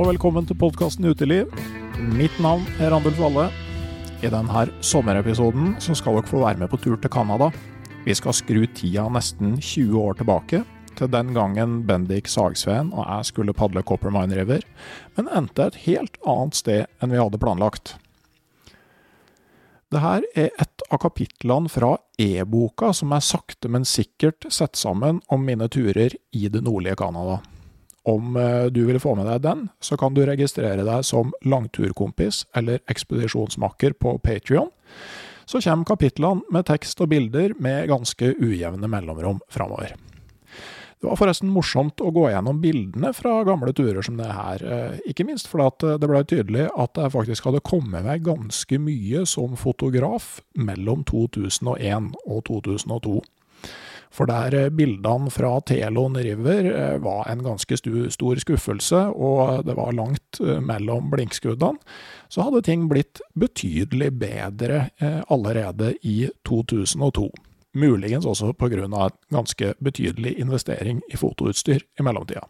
Og velkommen til podkasten Uteliv. Mitt navn er Randulf Valle. I denne sommerepisoden så skal dere få være med på tur til Canada. Vi skal skru tida nesten 20 år tilbake, til den gangen Bendik Sagsveen og jeg skulle padle Coppermine River, men endte et helt annet sted enn vi hadde planlagt. Det her er et av kapitlene fra e-boka som er sakte, men sikkert sett sammen om mine turer i det nordlige Canada. Om eh, du vil få med deg den, så kan du registrere deg som langturkompis eller ekspedisjonsmakker på Patrion. Så kommer kapitlene med tekst og bilder med ganske ujevne mellomrom framover. Det var forresten morsomt å gå gjennom bildene fra gamle turer som det her, eh, ikke minst fordi at det ble tydelig at jeg faktisk hadde kommet meg ganske mye som fotograf mellom 2001 og 2002. For der eh, bildene fra Telon River eh, var en ganske stor skuffelse, og det var langt eh, mellom blinkskuddene, så hadde ting blitt betydelig bedre allerede i 2002. Muligens også pga. en ganske betydelig investering i fotoutstyr i mellomtida.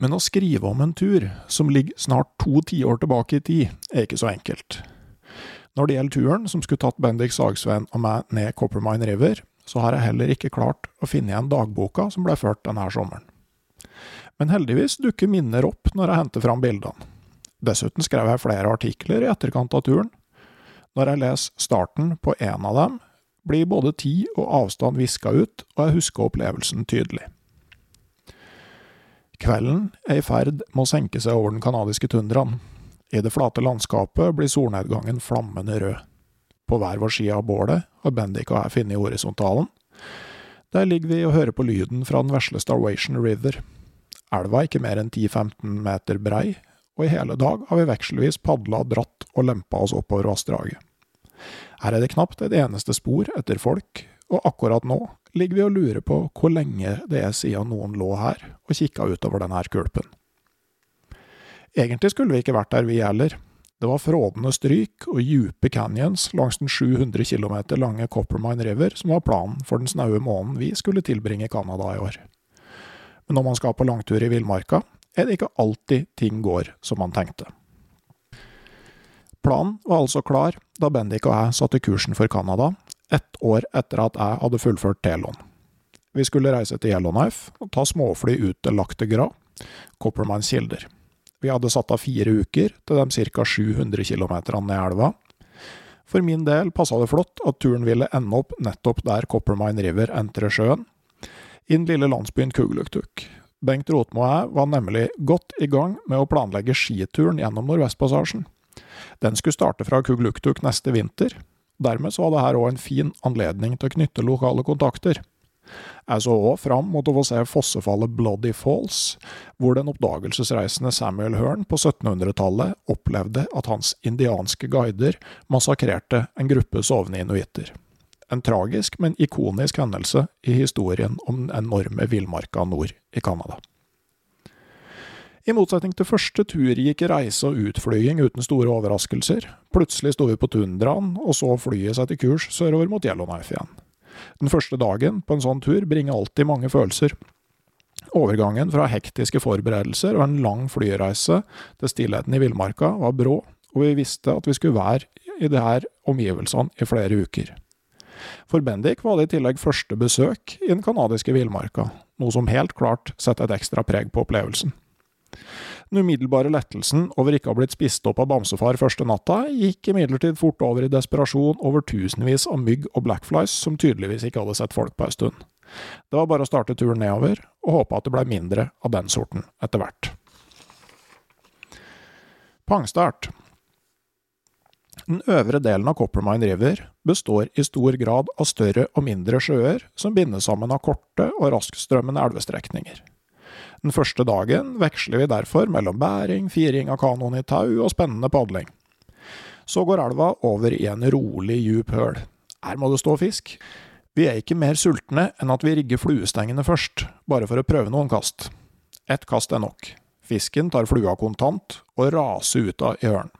Men å skrive om en tur som ligger snart to tiår tilbake i tid, er ikke så enkelt. Når det gjelder turen som skulle tatt Bendik Sagsveen og meg ned Coppermine River, så har jeg heller ikke klart å finne igjen dagboka som ble ført denne sommeren. Men heldigvis dukker minner opp når jeg henter fram bildene. Dessuten skrev jeg flere artikler i etterkant av turen. Når jeg leser starten på en av dem, blir både tid og avstand viska ut, og jeg husker opplevelsen tydelig. Kvelden er i ferd med å senke seg over den canadiske tundraen. I det flate landskapet blir solnedgangen flammende rød. På hver vår side av bålet har Bendik og jeg funnet horisontalen. Der ligger vi og hører på lyden fra den vesle Starvation River. Elva er ikke mer enn 10-15 meter brei, og i hele dag har vi vekselvis padla, dratt og lempa oss oppover vassdraget. Her er det knapt et eneste spor etter folk, og akkurat nå ligger vi og lurer på hvor lenge det er siden noen lå her og kikka utover denne kulpen. Egentlig skulle vi ikke vært der, vi heller. Det var frådende stryk og djupe canyons langs den 700 km lange Coppermine River som var planen for den snaue måneden vi skulle tilbringe i Canada i år. Men når man skal på langtur i villmarka, er det ikke alltid ting går som man tenkte. Planen var altså klar da Bendik og jeg satte kursen for Canada, ett år etter at jeg hadde fullført Telon. Vi skulle reise til Yellowknife og ta småfly ut til Lac de Gras, Coppermines kilder. Vi hadde satt av fire uker til de ca. 700 km ned elva. For min del passa det flott at turen ville ende opp nettopp der Coppermine River entrer sjøen, i den lille landsbyen Kugluktuk. Bengt Rotmo og jeg var nemlig godt i gang med å planlegge skituren gjennom Nordvestpassasjen. Den skulle starte fra Kugluktuk neste vinter. Dermed så var det her òg en fin anledning til å knytte lokale kontakter. Jeg så òg fram mot å få se fossefallet Bloody Falls, hvor den oppdagelsesreisende Samuel Hearn på 1700-tallet opplevde at hans indianske guider massakrerte en gruppe sovende inuitter. En tragisk, men ikonisk hendelse i historien om den enorme villmarka nord i Canada. I motsetning til første tur gikk reise og utflyging uten store overraskelser. Plutselig sto vi på tundraen, og så flyet seg til kurs sørover mot Yellowknife igjen. Den første dagen på en sånn tur bringer alltid mange følelser. Overgangen fra hektiske forberedelser og en lang flyreise til stillheten i villmarka var brå, og vi visste at vi skulle være i her omgivelsene i flere uker. For Bendik var det i tillegg første besøk i den canadiske villmarka, noe som helt klart setter et ekstra preg på opplevelsen. Den umiddelbare lettelsen over ikke å ha blitt spist opp av bamsefar første natta, gikk imidlertid fort over i desperasjon over tusenvis av mygg og blackflies som tydeligvis ikke hadde sett folk på en stund. Det var bare å starte turen nedover, og håpe at det blei mindre av den sorten etter hvert. Pangstart Den øvre delen av Coppermine River består i stor grad av større og mindre sjøer som bindes sammen av korte og raskstrømmende elvestrekninger. Den første dagen veksler vi derfor mellom bæring, firing av kanoen i tau og spennende padling. Så går elva over i en rolig, djup høl. Her må det stå fisk. Vi er ikke mer sultne enn at vi rigger fluestengene først, bare for å prøve noen kast. Ett kast er nok. Fisken tar flua kontant og raser ut av i hølen.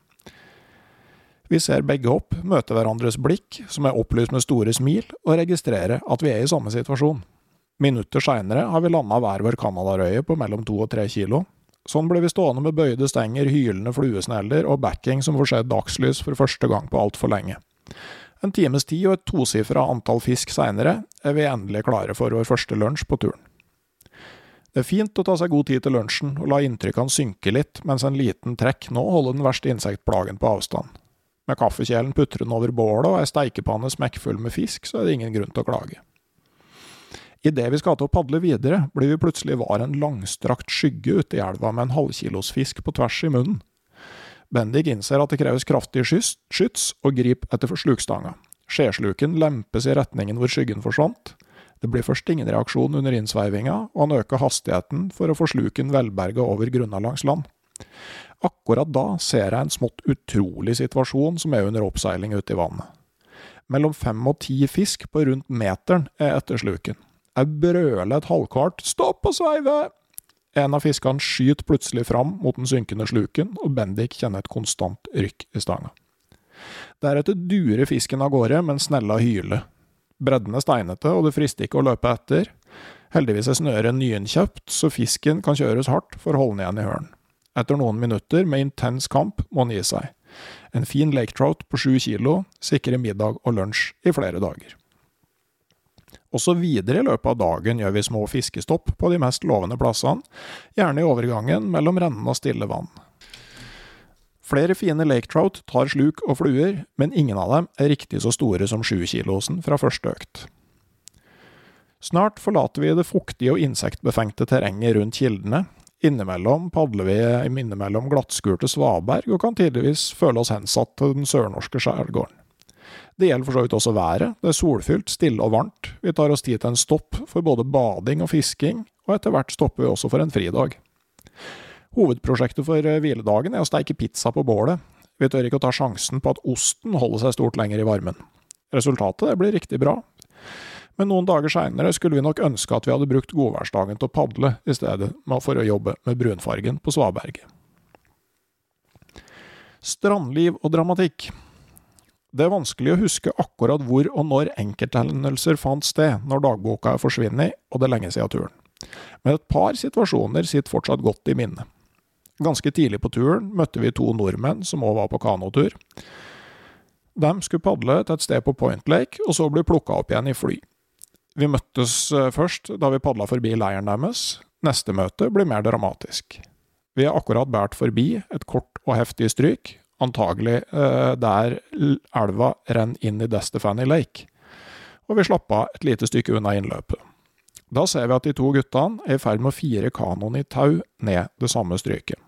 Vi ser begge opp, møter hverandres blikk, som er opplyst med store smil, og registrerer at vi er i samme situasjon. Minutter seinere har vi landa hver vår canadarøye på mellom to og tre kilo. Sånn blir vi stående med bøyde stenger, hylende fluesneller og backing som får se dagslys for første gang på altfor lenge. En times tid og et tosifra antall fisk seinere er vi endelig klare for vår første lunsj på turen. Det er fint å ta seg god tid til lunsjen og la inntrykkene synke litt, mens en liten trekk nå holder den verste insektplagen på avstand. Med kaffekjelen putrende over bålet og ei steikepanne smekkfull med fisk, så er det ingen grunn til å klage. Idet vi skal til å padle videre, blir vi plutselig var en langstrakt skygge ute i elva med en halvkilosfisk på tvers i munnen. Bendik innser at det kreves kraftig skyts, og griper etter slukstanga. Skjesluken lempes i retningen hvor skyggen forsvant. Det blir først ingen reaksjon under innsveivinga, og han øker hastigheten for å få sluken velberga over grunna langs land. Akkurat da ser jeg en smått utrolig situasjon som er under oppseiling ute i vannet. Mellom fem og ti fisk på rundt meteren er etter sluken. Jeg brøler et halvkvart 'stopp å sveive'! En av fiskene skyter plutselig fram mot den synkende sluken, og Bendik kjenner et konstant rykk i stanga. Deretter durer fisken av gårde, men snella hyler. Bredden er steinete, og det frister ikke å løpe etter. Heldigvis er snøret nyinnkjøpt, så fisken kan kjøres hardt for å holde den igjen i hølen. Etter noen minutter med intens kamp må han gi seg. En fin lake trout på sju kilo sikrer middag og lunsj i flere dager. Også videre i løpet av dagen gjør vi små fiskestopp på de mest lovende plassene, gjerne i overgangen mellom rennende og stille vann. Flere fine lake trout tar sluk og fluer, men ingen av dem er riktig så store som sjukilosen fra første økt. Snart forlater vi det fuktige og insektbefengte terrenget rundt kildene. Innimellom padler vi innimellom glattskurte svaberg og kan tidligvis føle oss hensatt til den sørnorske skjærgården. Det gjelder for så vidt også været. Det er solfylt, stille og varmt. Vi tar oss tid til en stopp for både bading og fisking, og etter hvert stopper vi også for en fridag. Hovedprosjektet for eh, hviledagen er å steike pizza på bålet. Vi tør ikke å ta sjansen på at osten holder seg stort lenger i varmen. Resultatet blir riktig bra. Men noen dager seinere skulle vi nok ønske at vi hadde brukt godværsdagen til å padle i stedet for å jobbe med brunfargen på svaberget. Strandliv og dramatikk. Det er vanskelig å huske akkurat hvor og når enkelthendelser fant sted når dagboka er forsvunnet og det er lenge siden turen. Men et par situasjoner sitter fortsatt godt i minnet. Ganske tidlig på turen møtte vi to nordmenn som òg var på kanotur. De skulle padle til et sted på Point Lake, og så bli plukka opp igjen i fly. Vi møttes eh, først da vi padla forbi leiren deres. Neste møte blir mer dramatisk. Vi har akkurat båret forbi et kort og heftig stryk, antagelig eh, der elva renner inn i Destefany Lake, og vi slapp av et lite stykke unna innløpet. Da ser vi at de to guttene er i ferd med å fire kanoen i tau ned det samme stryket.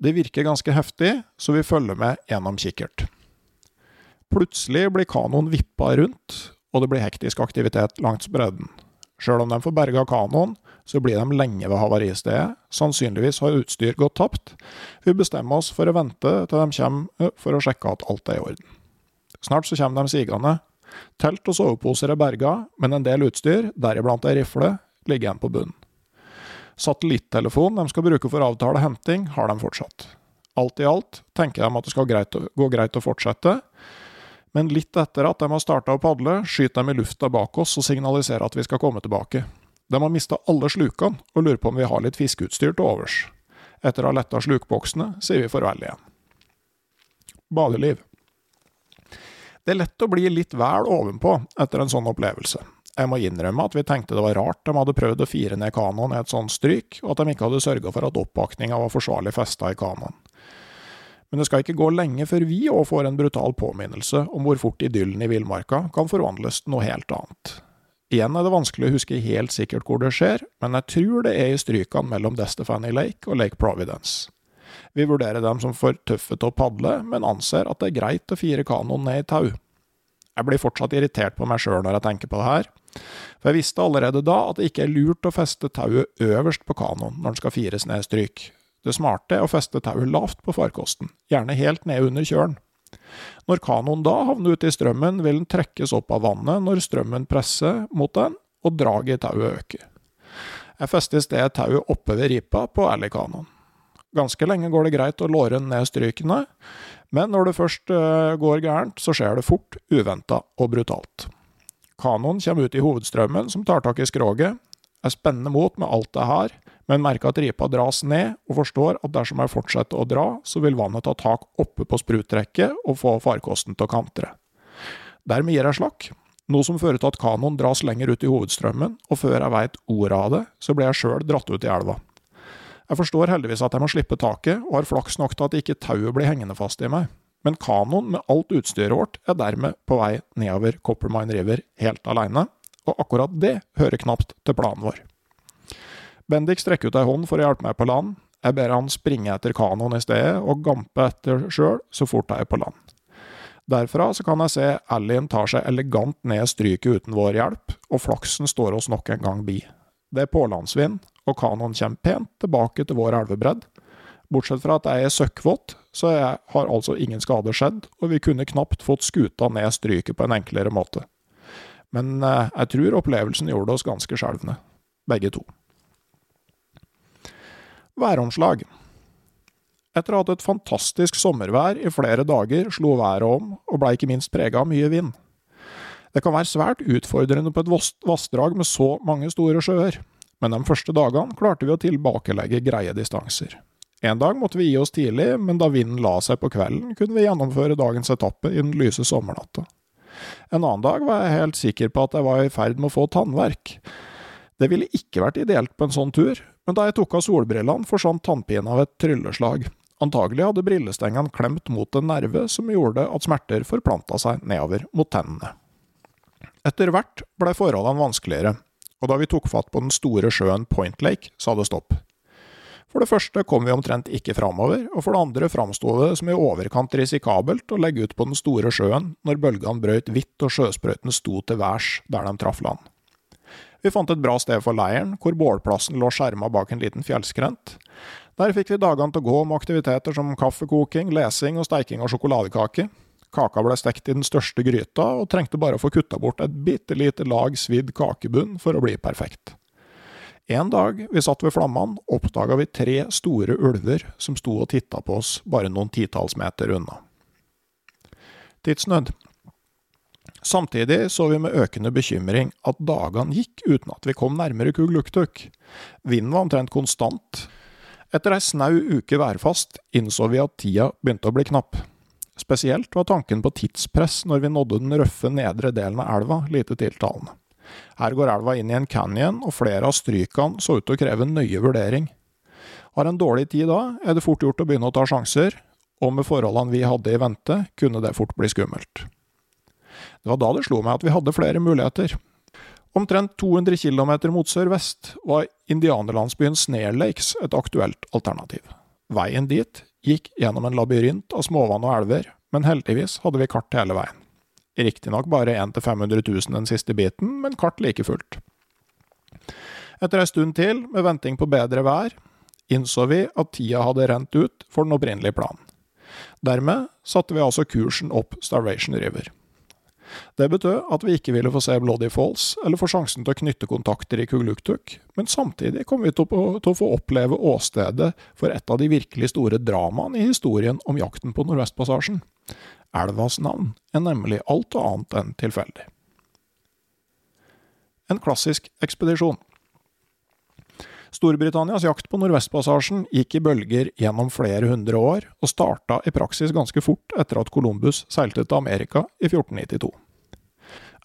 Det virker ganske heftig, så vi følger med gjennom kikkert. Plutselig blir kanoen vippa rundt, og det blir hektisk aktivitet langs bredden. Sjøl om de får berga kanoen, så blir de lenge ved havaristedet. Sannsynligvis har utstyr gått tapt. Vi bestemmer oss for å vente til de kommer for å sjekke at alt er i orden. Snart så kommer de sigende. Telt og soveposer er berga, men en del utstyr, deriblant ei rifle, ligger igjen på bunnen. Satellittelefon de skal bruke for å avtale henting, har de fortsatt. Alt i alt tenker de at det skal gå greit å fortsette, men litt etter at de har starta å padle, skyter de i lufta bak oss og signaliserer at vi skal komme tilbake. De har mista alle slukene og lurer på om vi har litt fiskeutstyr til overs. Etter å ha letta slukboksene, sier vi farvel igjen. Badeliv. Det er lett å bli litt vel ovenpå etter en sånn opplevelse. Jeg må innrømme at vi tenkte det var rart de hadde prøvd å fire ned kanoen i et sånt stryk, og at de ikke hadde sørga for at oppakninga var forsvarlig festa i kanoen. Men det skal ikke gå lenge før vi òg får en brutal påminnelse om hvor fort idyllen i villmarka kan forvandles til noe helt annet. Igjen er det vanskelig å huske helt sikkert hvor det skjer, men jeg tror det er i strykene mellom Destefany Lake og Lake Providence. Vi vurderer dem som for tøffe til å padle, men anser at det er greit å fire kanoen ned i tau. Jeg blir fortsatt irritert på meg sjøl når jeg tenker på det her, for jeg visste allerede da at det ikke er lurt å feste tauet øverst på kanoen når den skal fires ned stryk. Det smarte er å feste tauet lavt på farkosten, gjerne helt ned under kjølen. Når kanoen da havner ute i strømmen, vil den trekkes opp av vannet når strømmen presser mot den, og draget i tauet øker. Jeg fester i stedet tauet oppe ved ripa på Alley-kanoen. Ganske lenge går det greit å låre ned strykene, men når det først uh, går gærent, så skjer det fort, uventa og brutalt. Kanoen kommer ut i hovedstrømmen, som tar tak i skroget. Jeg spenner mot med alt jeg har, men merker at ripa dras ned, og forstår at dersom jeg fortsetter å dra, så vil vannet ta tak oppe på spruttrekket og få farkosten til å kantre. Dermed gir jeg slakk, noe som fører til at kanoen dras lenger ut i hovedstrømmen, og før jeg veit ordet av det, så blir jeg sjøl dratt ut i elva. Jeg forstår heldigvis at jeg må slippe taket, og har flaks nok til at ikke tauet blir hengende fast i meg. Men kanoen med alt utstyret vårt er dermed på vei nedover Coppermine River helt alene, og akkurat det hører knapt til planen vår. Bendik strekker ut ei hånd for å hjelpe meg på land. Jeg ber han springe etter kanoen i stedet, og gampe etter sjøl så fort jeg er på land. Derfra så kan jeg se Allien tar seg elegant ned stryket uten vår hjelp, og flaksen står oss nok en gang bi. Det er pålandsvind, og kanoen kommer pent tilbake til vår elvebredd. Bortsett fra at jeg er søkkvåt, så jeg har altså ingen skade skjedd, og vi kunne knapt fått skuta ned stryket på en enklere måte. Men eh, jeg tror opplevelsen gjorde oss ganske skjelvne, begge to. Væromslag Etter å ha hatt et fantastisk sommervær i flere dager, slo været om, og blei ikke minst prega av mye vind. Det kan være svært utfordrende på et vassdrag med så mange store sjøer men de første dagene klarte vi å tilbakelegge greie distanser. En dag måtte vi gi oss tidlig, men da vinden la seg på kvelden, kunne vi gjennomføre dagens etappe i den lyse sommernatta. En annen dag var jeg helt sikker på at jeg var i ferd med å få tannverk. Det ville ikke vært ideelt på en sånn tur, men da jeg tok av solbrillene, forsvant tannpinen av et trylleslag. Antagelig hadde brillestengene klemt mot en nerve som gjorde at smerter forplanta seg nedover mot tennene. Etter hvert blei forholdene vanskeligere, og da vi tok fatt på den store sjøen Point Lake, sa det stopp. For det første kom vi omtrent ikke framover, og for det andre framsto det som i overkant risikabelt å legge ut på den store sjøen når bølgene brøt hvitt og sjøsprøytene sto til værs der de traff land. Vi fant et bra sted for leiren, hvor bålplassen lå skjerma bak en liten fjellskrent. Der fikk vi dagene til å gå med aktiviteter som kaffekoking, lesing og steiking av sjokoladekake. Kaka ble stekt i den største gryta, og trengte bare å få kutta bort et bitte lite lag svidd kakebunn for å bli perfekt. En dag vi satt ved flammene, oppdaga vi tre store ulver som sto og titta på oss bare noen titalls meter unna. Tidsnød. Samtidig så vi med økende bekymring at dagene gikk uten at vi kom nærmere Kugluktuk. Vinden var omtrent konstant. Etter ei snau uke værfast innså vi at tida begynte å bli knapp. Spesielt var tanken på tidspress når vi nådde den røffe nedre delen av elva lite tiltalende. Her går elva inn i en canyon, og flere av strykene så ut til å kreve nøye vurdering. Har en dårlig tid da, er det fort gjort å begynne å ta sjanser, og med forholdene vi hadde i vente, kunne det fort bli skummelt. Det var da det slo meg at vi hadde flere muligheter. Omtrent 200 km mot sørvest var indianerlandsbyen Snare Lakes et aktuelt alternativ. Veien dit gikk gjennom en labyrint av småvann og elver, men heldigvis hadde vi kart hele veien. Riktignok bare 1 til 500 000 den siste biten, men kart like fullt. Etter ei stund til, med venting på bedre vær, innså vi at tida hadde rent ut for den opprinnelige planen. Dermed satte vi altså kursen opp Starvation River. Det betød at vi ikke ville få se Bloody Falls, eller få sjansen til å knytte kontakter i Kugluktuk, men samtidig kom vi til å, få oppleve åstedet for et av de virkelig store dramaene i historien om jakten på Nordvestpassasjen. Elvas navn er nemlig alt annet enn tilfeldig. En klassisk ekspedisjon. Storbritannias jakt på Nordvestpassasjen gikk i bølger gjennom flere hundre år, og starta i praksis ganske fort etter at Columbus seilte til Amerika i 1492.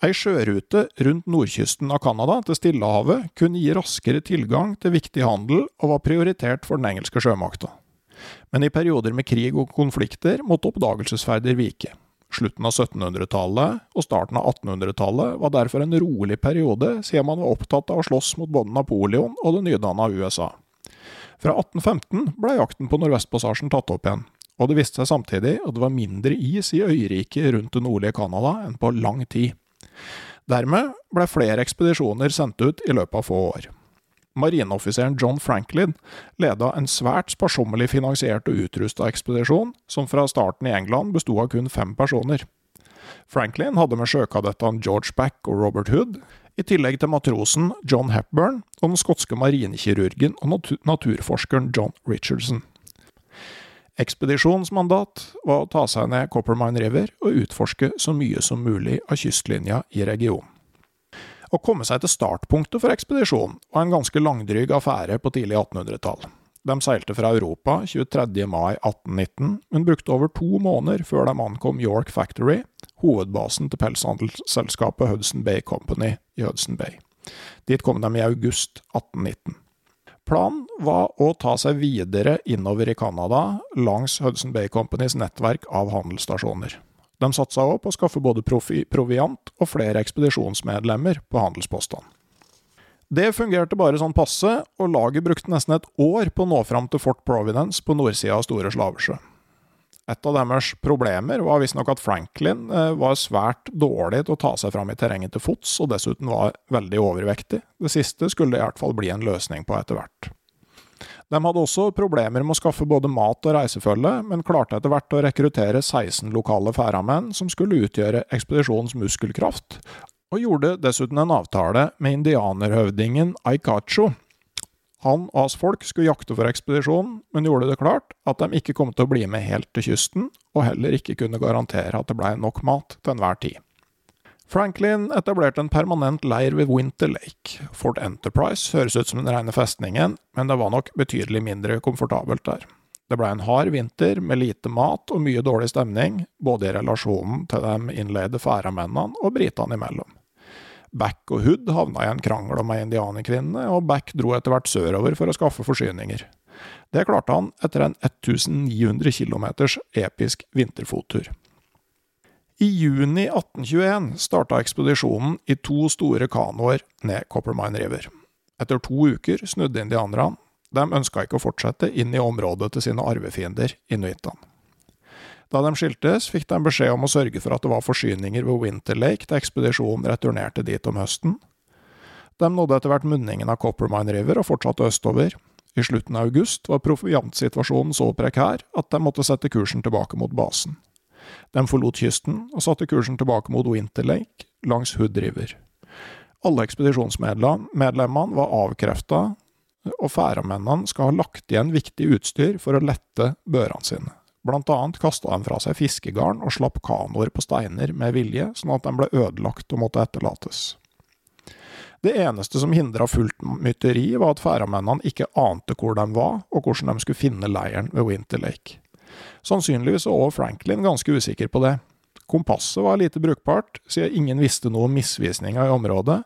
Ei sjørute rundt nordkysten av Canada til Stillehavet kunne gi raskere tilgang til viktig handel, og var prioritert for den engelske sjømakta. Men i perioder med krig og konflikter måtte oppdagelsesferder vike. Slutten av 1700-tallet og starten av 1800-tallet var derfor en rolig periode, siden man var opptatt av å slåss mot både Napoleon og det nydanna USA. Fra 1815 ble jakten på Nordvestpassasjen tatt opp igjen, og det viste seg samtidig at det var mindre is i øyriket rundt det nordlige Canada enn på lang tid. Dermed ble flere ekspedisjoner sendt ut i løpet av få år. Marineoffiseren John Franklin leda en svært sparsommelig finansiert og utrusta ekspedisjon, som fra starten i England besto av kun fem personer. Franklin hadde med sjøkadettene George Back og Robert Hood, i tillegg til matrosen John Hepburn og den skotske marinekirurgen og natur naturforskeren John Richardson. Ekspedisjonens mandat var å ta seg ned Coppermine River og utforske så mye som mulig av kystlinja i regionen. Å komme seg til startpunktet for ekspedisjonen var en ganske langdryg affære på tidlig 1800-tall. De seilte fra Europa 23. mai 1819, men brukte over to måneder før de ankom York Factory, hovedbasen til pelshandelsselskapet Hudson Bay Company i Hudson Bay. Dit kom de i august 1819. Planen var å ta seg videre innover i Canada langs Hudson Bay Companys nettverk av handelsstasjoner. De satsa òg på å skaffe både proviant og flere ekspedisjonsmedlemmer på handelspostene. Det fungerte bare sånn passe, og laget brukte nesten et år på å nå fram til Fort Providence på nordsida av Store Slavesjø. Et av deres problemer var visstnok at Franklin eh, var svært dårlig til å ta seg fram i terrenget til fots, og dessuten var veldig overvektig. Det siste skulle det i hvert fall bli en løsning på etter hvert. De hadde også problemer med å skaffe både mat og reisefølge, men klarte etter hvert å rekruttere 16 lokale færamenn som skulle utgjøre ekspedisjonens muskelkraft, og gjorde dessuten en avtale med indianerhøvdingen Aikacho. Han og hans folk skulle jakte for ekspedisjonen, men gjorde det klart at de ikke kom til å bli med helt til kysten, og heller ikke kunne garantere at det blei nok mat til enhver tid. Franklin etablerte en permanent leir ved Winter Lake. Fort Enterprise høres ut som den rene festningen, men det var nok betydelig mindre komfortabelt der. Det blei en hard vinter med lite mat og mye dårlig stemning, både i relasjonen til de innleide færamennene og britene imellom. Back og Hood havna i en krangel om ei indianerkvinne, og Back dro etter hvert sørover for å skaffe forsyninger. Det klarte han etter en 1900 km episk vinterfottur. I juni 1821 starta ekspedisjonen i to store kanoer ned Coppermine River. Etter to uker snudde indianerne. De ønska ikke å fortsette inn i området til sine arvefiender, inuittene. Da de skiltes, fikk de beskjed om å sørge for at det var forsyninger ved Winter Lake til ekspedisjonen returnerte dit om høsten. De nådde etter hvert munningen av Coppermine River og fortsatte østover. I slutten av august var proviantsituasjonen så prekær at de måtte sette kursen tilbake mot basen. De forlot kysten og satte kursen tilbake mot Winter Lake langs Hood River. Alle ekspedisjonsmedlemmene var avkrefta, og færamennene skal ha lagt igjen viktig utstyr for å lette børene sine. Blant annet kasta de fra seg fiskegarn og slapp kanoer på steiner med vilje, sånn at de ble ødelagt og måtte etterlates. Det eneste som hindra fullt mytteri, var at færamennene ikke ante hvor de var, og hvordan de skulle finne leiren ved Winter Lake. Sannsynligvis var også Franklin ganske usikker på det. Kompasset var lite brukbart, siden ingen visste noe om misvisninga i området.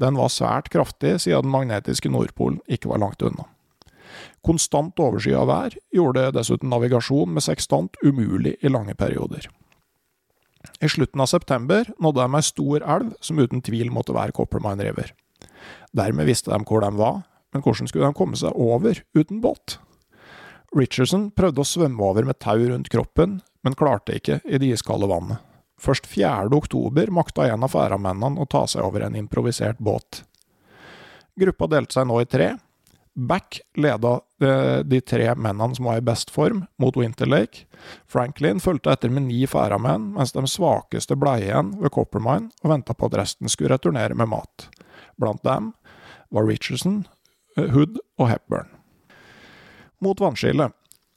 Den var svært kraftig, siden den magnetiske Nordpolen ikke var langt unna. Konstant overskya vær gjorde dessuten navigasjon med sekstant umulig i lange perioder. I slutten av september nådde de ei stor elv som uten tvil måtte være Coppermine River. Dermed visste de hvor de var, men hvordan skulle de komme seg over uten båt? Richardson prøvde å svømme over med tau rundt kroppen, men klarte ikke i det iskalde vannet. Først 4. oktober makta en av færamennene å ta seg over en improvisert båt. Gruppa delte seg nå i tre. Back leda de, de tre mennene som var i best form, mot Winterlake. Franklin fulgte etter med ni færamenn, mens de svakeste ble igjen ved Coppermine og venta på at resten skulle returnere med mat. Blant dem var Richardson, Hood og Hepburn. Mot vannskillet.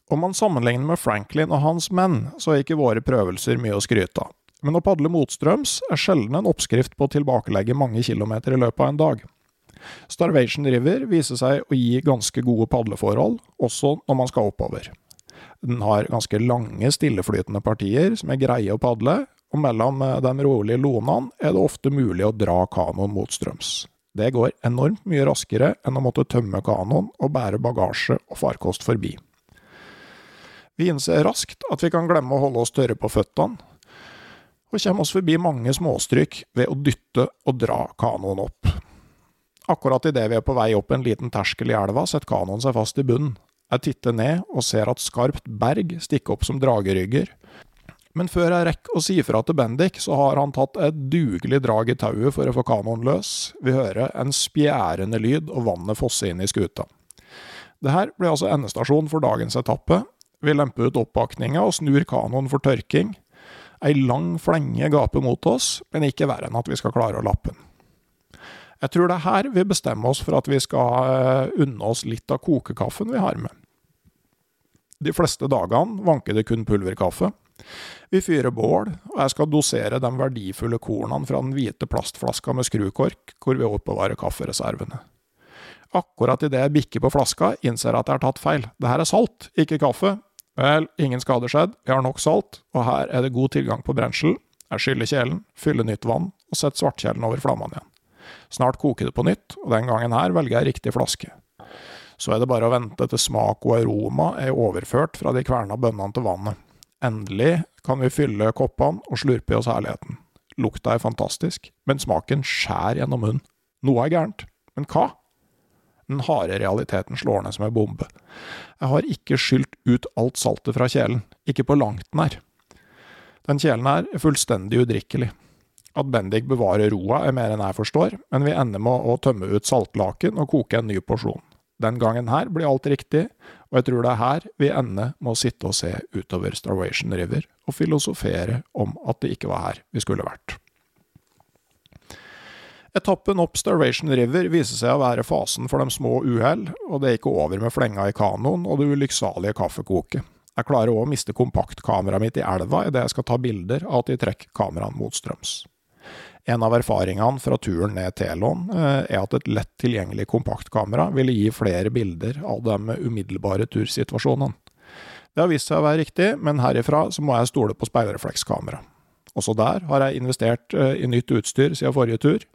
Om man sammenligner med Franklin og hans menn, så er ikke våre prøvelser mye å skryte av. Men å padle motstrøms er sjelden en oppskrift på å tilbakelegge mange kilometer i løpet av en dag. Starvation River viser seg å gi ganske gode padleforhold, også når man skal oppover. Den har ganske lange, stilleflytende partier som er greie å padle, og mellom de rolige lonaene er det ofte mulig å dra kanoen motstrøms. Det går enormt mye raskere enn å måtte tømme kanoen og bære bagasje og farkost forbi. Vi innser raskt at vi kan glemme å holde oss tørre på føttene, og kommer oss forbi mange småstryk ved å dytte og dra kanoen opp. Akkurat idet vi er på vei opp en liten terskel i elva, setter kanoen seg fast i bunnen. Jeg titter ned og ser at skarpt berg stikker opp som dragerygger. Men før jeg rekker å si fra til Bendik, så har han tatt et dugelig drag i tauet for å få kanoen løs. Vi hører en spjærende lyd, og vannet fosser inn i skuta. Det her blir altså endestasjon for dagens etappe. Vi lemper ut oppakninga og snur kanoen for tørking. Ei lang flenge gaper mot oss, men ikke verre enn at vi skal klare å lappe den. Jeg tror det er her vi bestemmer oss for at vi skal unne oss litt av kokekaffen vi har med. De fleste dagene vanker det kun pulverkaffe. Vi fyrer bål, og jeg skal dosere de verdifulle kornene fra den hvite plastflaska med skrukork, hvor vi oppbevarer kaffereservene. Akkurat idet jeg bikker på flaska, innser jeg at jeg har tatt feil. Det her er salt, ikke kaffe, Vel, ingen skade skjedd, vi har nok salt, og her er det god tilgang på brensel. Jeg skyller kjelen, fyller nytt vann og setter svartkjelen over flammene igjen. Snart koker det på nytt, og den gangen her velger jeg riktig flaske. Så er det bare å vente til smak og aroma er overført fra de kverna bønnene til vannet. Endelig kan vi fylle koppene og slurpe i oss herligheten. Lukta er fantastisk, men smaken skjærer gjennom munnen. Noe er gærent, men hva? Den harde realiteten slår ned som en bombe. Jeg har ikke skylt ut alt saltet fra kjelen, ikke på langt nær. Den kjelen her er fullstendig udrikkelig. At Bendik bevarer roa er mer enn jeg forstår, men vi ender med å tømme ut saltlaken og koke en ny porsjon. Den gangen her blir alt riktig, og jeg tror det er her vi ender med å sitte og se utover Starvation River og filosofere om at det ikke var her vi skulle vært. Etappen opp Starvation River viser seg å være fasen for de små uhell, og det gikk over med flenga i kanoen og det ulykksalige kaffekoket. Jeg klarer òg å miste kompaktkameraet mitt i elva idet jeg skal ta bilder av at de trekker kameraene motstrøms. En av erfaringene fra turen ned Telon eh, er at et lett tilgjengelig kompaktkamera ville gi flere bilder av de umiddelbare tursituasjonene. Det har vist seg å være riktig, men herifra så må jeg stole på speilreflekskamera. Også der har jeg investert eh, i nytt utstyr siden forrige tur.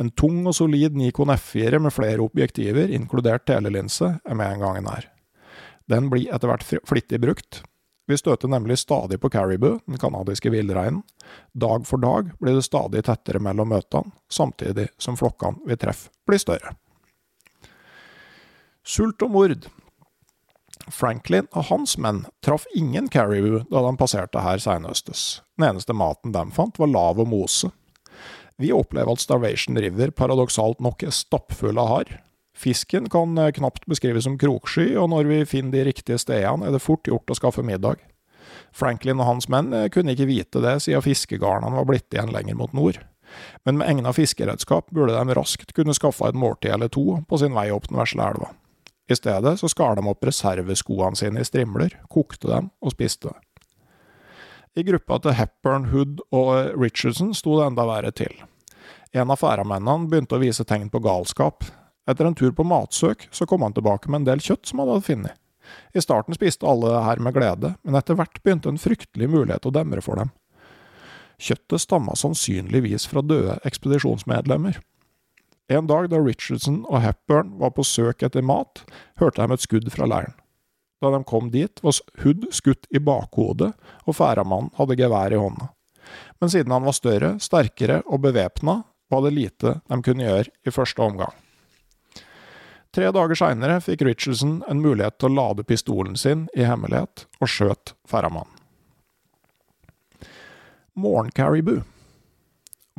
En tung og solid Nikon F4 med flere objektiver, inkludert telelinse, er med en gangen her. Den blir etter hvert flittig brukt. Vi støter nemlig stadig på Caribou, den canadiske villreinen. Dag for dag blir det stadig tettere mellom møtene, samtidig som flokkene vi treffer, blir større. Sult og mord Franklin og hans menn traff ingen caribou da de passerte her senhøstes. Den eneste maten de fant, var lav og mose. Vi opplever at Starvation River paradoksalt nok er stappfull av harr. Fisken kan eh, knapt beskrives som kroksky, og når vi finner de riktige stedene, er det fort gjort å skaffe middag. Franklin og hans menn eh, kunne ikke vite det, siden fiskegarnene var blitt igjen lenger mot nord. Men med egna fiskeredskap burde de raskt kunne skaffe et måltid eller to på sin vei opp den vesle elva. I stedet så skar de opp reserveskoene sine i strimler, kokte dem og spiste det. I gruppa til Hepburn, Hood og Richardson sto det enda verre til. En av færamennene begynte å vise tegn på galskap. Etter en tur på matsøk så kom han tilbake med en del kjøtt som han hadde funnet. I starten spiste alle det her med glede, men etter hvert begynte en fryktelig mulighet å demre for dem. Kjøttet stamma sannsynligvis fra døde ekspedisjonsmedlemmer. En dag da Richardson og Hepburn var på søk etter mat, hørte de et skudd fra leiren. Da de kom dit, var Hood skutt i bakhodet, og færamannen hadde gevær i hånda. Men siden han var større, sterkere og bevæpna, var det lite de kunne gjøre i første omgang. Tre dager seinere fikk Richardson en mulighet til å lade pistolen sin i hemmelighet, og skjøt færramannen. Morgencaribou.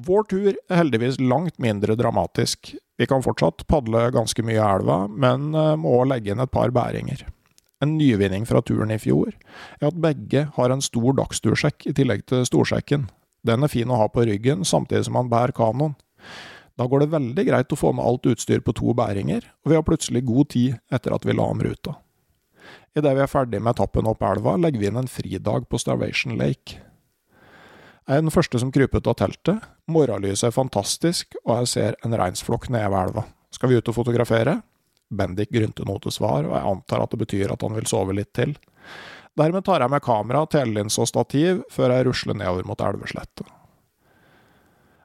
Vår tur er heldigvis langt mindre dramatisk. Vi kan fortsatt padle ganske mye i elva, men eh, må legge inn et par bæringer. En nyvinning fra turen i fjor er at begge har en stor dagstursjekk i tillegg til storsjekken. Den er fin å ha på ryggen samtidig som man bærer kanoen. Da går det veldig greit å få med alt utstyr på to bæringer, og vi har plutselig god tid etter at vi la om ruta. Idet vi er ferdig med etappen opp elva, legger vi inn en fridag på Starvation Lake. Jeg er den første som kryper ut av teltet. Morgenlyset er fantastisk, og jeg ser en reinsflokk nede ved elva. Skal vi ut og fotografere? Bendik grynter noe til svar, og jeg antar at det betyr at han vil sove litt til. Dermed tar jeg med kamera, telelinse og stativ før jeg rusler nedover mot elveslettet.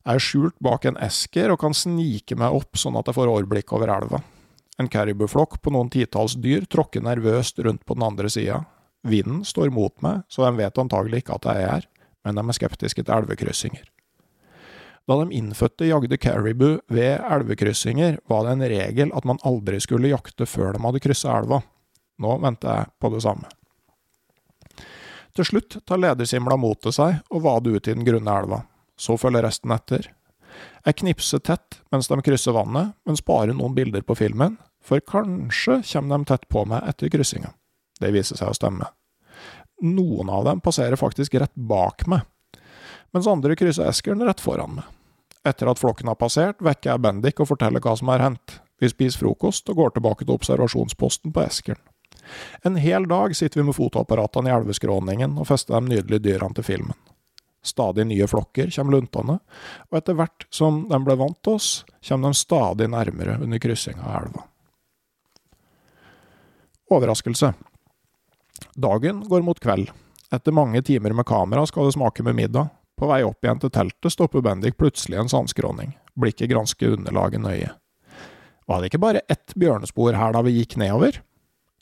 Er skjult bak en esker og kan snike meg opp sånn at jeg får overblikk over elva. En caribou-flokk på noen titalls dyr tråkker nervøst rundt på den andre sida. Vinden står mot meg, så de vet antagelig ikke at jeg er her men de er skeptiske til elvekryssinger. Da de innfødte jagde caribou ved elvekryssinger, var det en regel at man aldri skulle jakte før de hadde kryssa elva. Nå venter jeg på det samme. Til slutt tar ledersimla mot til seg og vader ut i den grunne elva. Så følger resten etter. Jeg knipser tett mens de krysser vannet, men sparer noen bilder på filmen, for kanskje kommer de tett på meg etter kryssinga. Det viser seg å stemme. Noen av dem passerer faktisk rett bak meg, mens andre krysser Eskeren rett foran meg. Etter at flokken har passert, vekker jeg Bendik og forteller hva som har hendt. Vi spiser frokost og går tilbake til observasjonsposten på Eskeren. En hel dag sitter vi med fotoapparatene i elveskråningen og fester de nydelige dyrene til filmen. Stadig nye flokker kommer luntende, og etter hvert som de ble vant til oss, kommer de stadig nærmere under kryssinga av elva. Overraskelse. Dagen går mot kveld. Etter mange timer med kamera skal det smake med middag. På vei opp igjen til teltet stopper Bendik plutselig en sandskråning. Blikket gransker underlaget nøye. Var det ikke bare ett bjørnespor her da vi gikk nedover?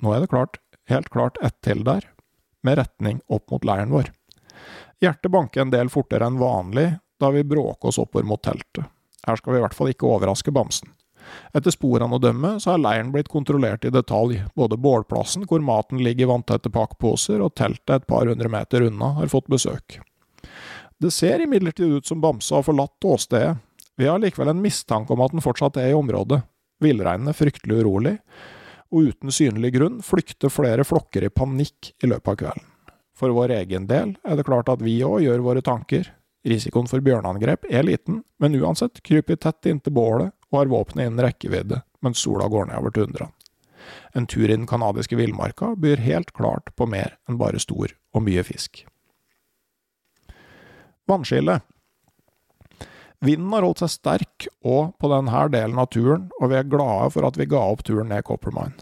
Nå er det klart, helt klart ett til der, med retning opp mot leiren vår. Hjertet banker en del fortere enn vanlig da vi bråker oss oppover mot teltet. Her skal vi i hvert fall ikke overraske bamsen. Etter sporene å dømme, så har leiren blitt kontrollert i detalj. Både bålplassen, hvor maten ligger i vanntette pakkposer, og teltet et par hundre meter unna har fått besøk. Det ser imidlertid ut som Bamse har forlatt åstedet. Vi har likevel en mistanke om at den fortsatt er i området. Villreinen er fryktelig urolig, og uten synlig grunn flykter flere flokker i panikk i løpet av kvelden. For vår egen del er det klart at vi òg gjør våre tanker. Risikoen for bjørneangrep er liten, men uansett kryper vi tett inntil bålet og har våpenet innen rekkevidde mens sola går nedover tundraen. En tur i den canadiske villmarka byr helt klart på mer enn bare stor og mye fisk. Vannskille Vinden har holdt seg sterk og på denne delen av turen, og vi er glade for at vi ga opp turen ned Coppermine.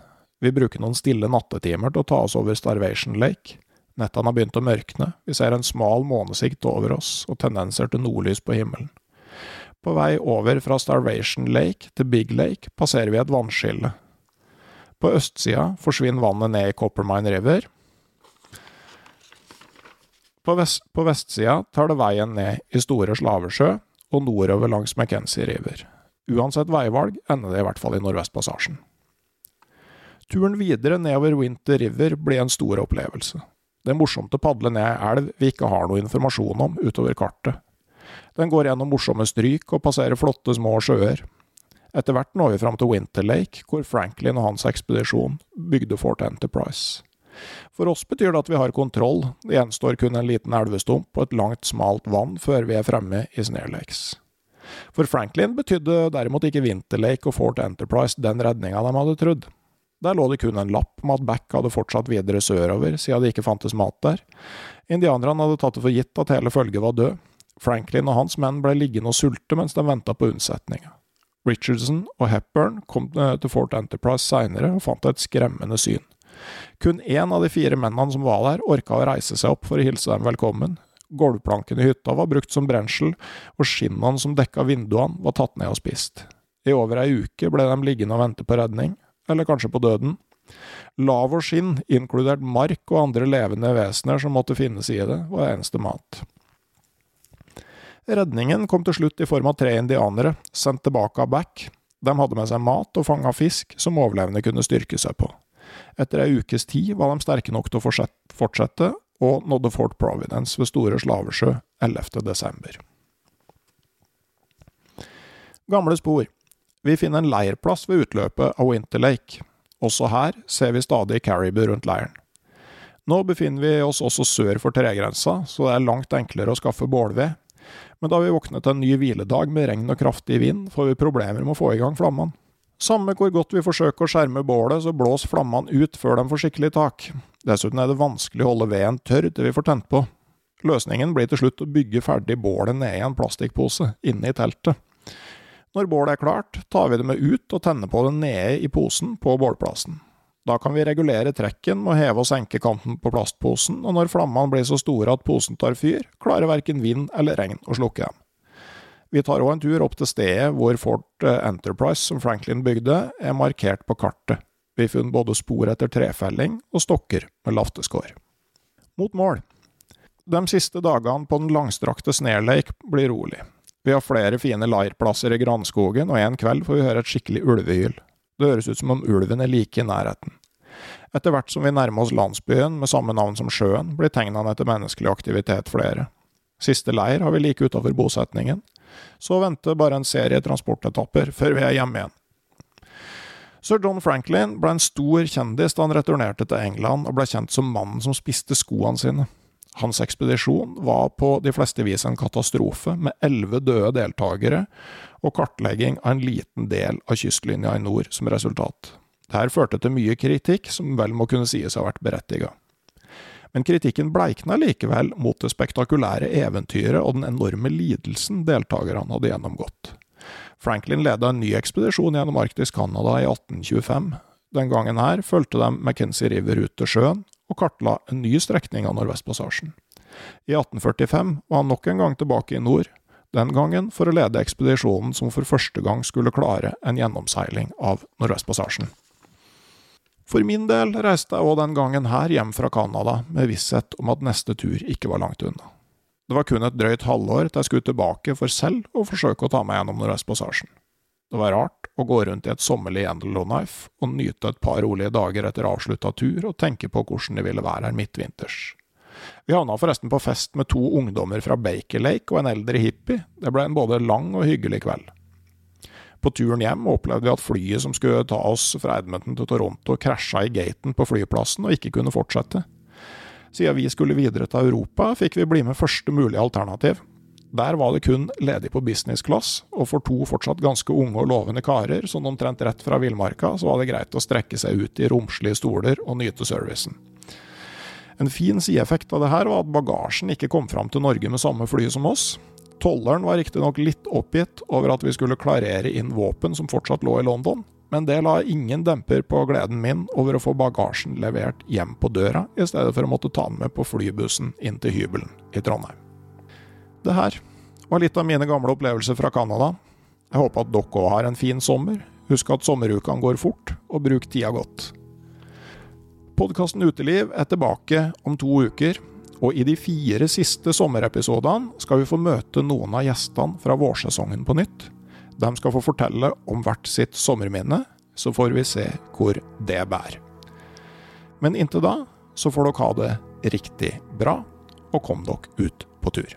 Vi bruker noen stille nattetimer til å ta oss over Starvation Lake. Nettene har begynt å mørkne, vi ser en smal månesikt over oss og tendenser til nordlys på himmelen. På vei over fra Starvation Lake til Big Lake passerer vi et vannskille. På østsida forsvinner vannet ned i Coppermine River. På, vest, på vestsida tar det veien ned i Store Slavesjø og nordover langs McKenzie River. Uansett veivalg ender det i hvert fall i Nordvestpassasjen. Turen videre nedover Winter River blir en stor opplevelse. Det er morsomt å padle ned ei elv vi ikke har noe informasjon om utover kartet. Den går gjennom morsomme stryk og passerer flotte små sjøer. Etter hvert når vi fram til Winter Lake, hvor Franklin og hans ekspedisjon bygde Fort Enterprise. For oss betyr det at vi har kontroll, det gjenstår kun en liten elvestump og et langt, smalt vann før vi er fremme i Snare Lakes. For Franklin betydde derimot ikke Winter Lake og Fort Enterprise den redninga de hadde trodd. Der lå det kun en lapp om at Back hadde fortsatt videre sørover, siden det ikke fantes mat der. Indianerne hadde tatt det for gitt at hele følget var død, Franklin og hans menn ble liggende og sulte mens de venta på unnsetninga. Richardson og Hepburn kom eh, til Fort Enterprise seinere og fant et skremmende syn. Kun én av de fire mennene som var der, orka å reise seg opp for å hilse dem velkommen. Gulvplanken i hytta var brukt som brensel, og skinnene som dekka vinduene, var tatt ned og spist. I over ei uke ble de liggende og vente på redning, eller kanskje på døden. Lav og skinn, inkludert mark og andre levende vesener som måtte finnes i det, var eneste mat. Redningen kom til slutt i form av tre indianere, sendt tilbake av Back. De hadde med seg mat og fanga fisk som overlevende kunne styrke seg på. Etter ei ukes tid var de sterke nok til å fortsette, og nådde Fort Providence ved Store Slavesjø 11. desember. Gamle spor. Vi finner en leirplass ved utløpet av Winter Lake. Også her ser vi stadig Caribou rundt leiren. Nå befinner vi oss også sør for tregrensa, så det er langt enklere å skaffe bålved. Men da vi våkner til en ny hviledag med regn og kraftig vind, får vi problemer med å få i gang flammene. Samme hvor godt vi forsøker å skjerme bålet, så blås flammene ut før de får skikkelig tak. Dessuten er det vanskelig å holde veden tørr til vi får tent på. Løsningen blir til slutt å bygge ferdig bålet ned i en plastikkpose inne i teltet. Når bålet er klart, tar vi det med ut og tenner på det nede i posen på bålplassen. Da kan vi regulere trekken med å heve og senke kanten på plastposen, og når flammene blir så store at posen tar fyr, klarer verken vind eller regn å slukke dem. Vi tar òg en tur opp til stedet hvor Fort eh, Enterprise, som Franklin bygde, er markert på kartet. Vi funnet både spor etter trefelling og stokker med lafteskår. Mot mål. De siste dagene på den langstrakte Snare Lake blir rolig. Vi har flere fine leirplasser i granskogen, og en kveld får vi høre et skikkelig ulvehyl. Det høres ut som om ulven er like i nærheten. Etter hvert som vi nærmer oss landsbyen med samme navn som sjøen, blir tegnene etter menneskelig aktivitet flere. Siste leir har vi like utafor bosetningen, så venter bare en serie transportetapper før vi er hjemme igjen. Sir John Franklin ble en stor kjendis da han returnerte til England og ble kjent som mannen som spiste skoene sine. Hans ekspedisjon var på de fleste vis en katastrofe, med elleve døde deltakere og kartlegging av en liten del av kystlinja i nord som resultat. Dette førte til mye kritikk, som vel må kunne sies å ha vært berettiget men kritikken bleikna likevel mot det spektakulære eventyret og den enorme lidelsen deltakerne hadde gjennomgått. Franklin leda en ny ekspedisjon gjennom Arktis Canada i 1825. Den gangen her fulgte de McKenzie River ut til sjøen, og kartla en ny strekning av Nordvestpassasjen. I 1845 var han nok en gang tilbake i nord, den gangen for å lede ekspedisjonen som for første gang skulle klare en gjennomseiling av Nordvestpassasjen. For min del reiste jeg òg den gangen her hjem fra Canada med visshet om at neste tur ikke var langt unna. Det var kun et drøyt halvår til jeg skulle tilbake for selv å forsøke å ta meg gjennom Nordvestpassasjen. Det var rart å gå rundt i et sommerlig Yandalo-knife og nyte et par rolige dager etter avslutta tur og tenke på hvordan det ville være her midtvinters. Vi havna forresten på fest med to ungdommer fra Baker Lake og en eldre hippie. Det ble en både lang og hyggelig kveld. På turen hjem opplevde vi at flyet som skulle ta oss fra Edmonton til Toronto, krasja i gaten på flyplassen og ikke kunne fortsette. Siden vi skulle videre til Europa, fikk vi bli med første mulige alternativ. Der var det kun ledig på business class, og for to fortsatt ganske unge og lovende karer, sånn omtrent rett fra villmarka, så var det greit å strekke seg ut i romslige stoler og nyte servicen. En fin sideeffekt av det her var at bagasjen ikke kom fram til Norge med samme fly som oss, Tolleren var riktignok litt oppgitt over at vi skulle klarere inn våpen som fortsatt lå i London, men det la ingen demper på gleden min over å få bagasjen levert hjem på døra, i stedet for å måtte ta den med på flybussen inn til hybelen i Trondheim. Det her var litt av mine gamle opplevelser fra Canada. Jeg håper at dere òg har en fin sommer. Husk at sommerukene går fort, og bruk tida godt. Podkasten Uteliv er tilbake om to uker. Og i de fire siste sommerepisodene skal vi få møte noen av gjestene fra vårsesongen på nytt. De skal få fortelle om hvert sitt sommerminne, så får vi se hvor det bærer. Men inntil da så får dere ha det riktig bra, og kom dere ut på tur.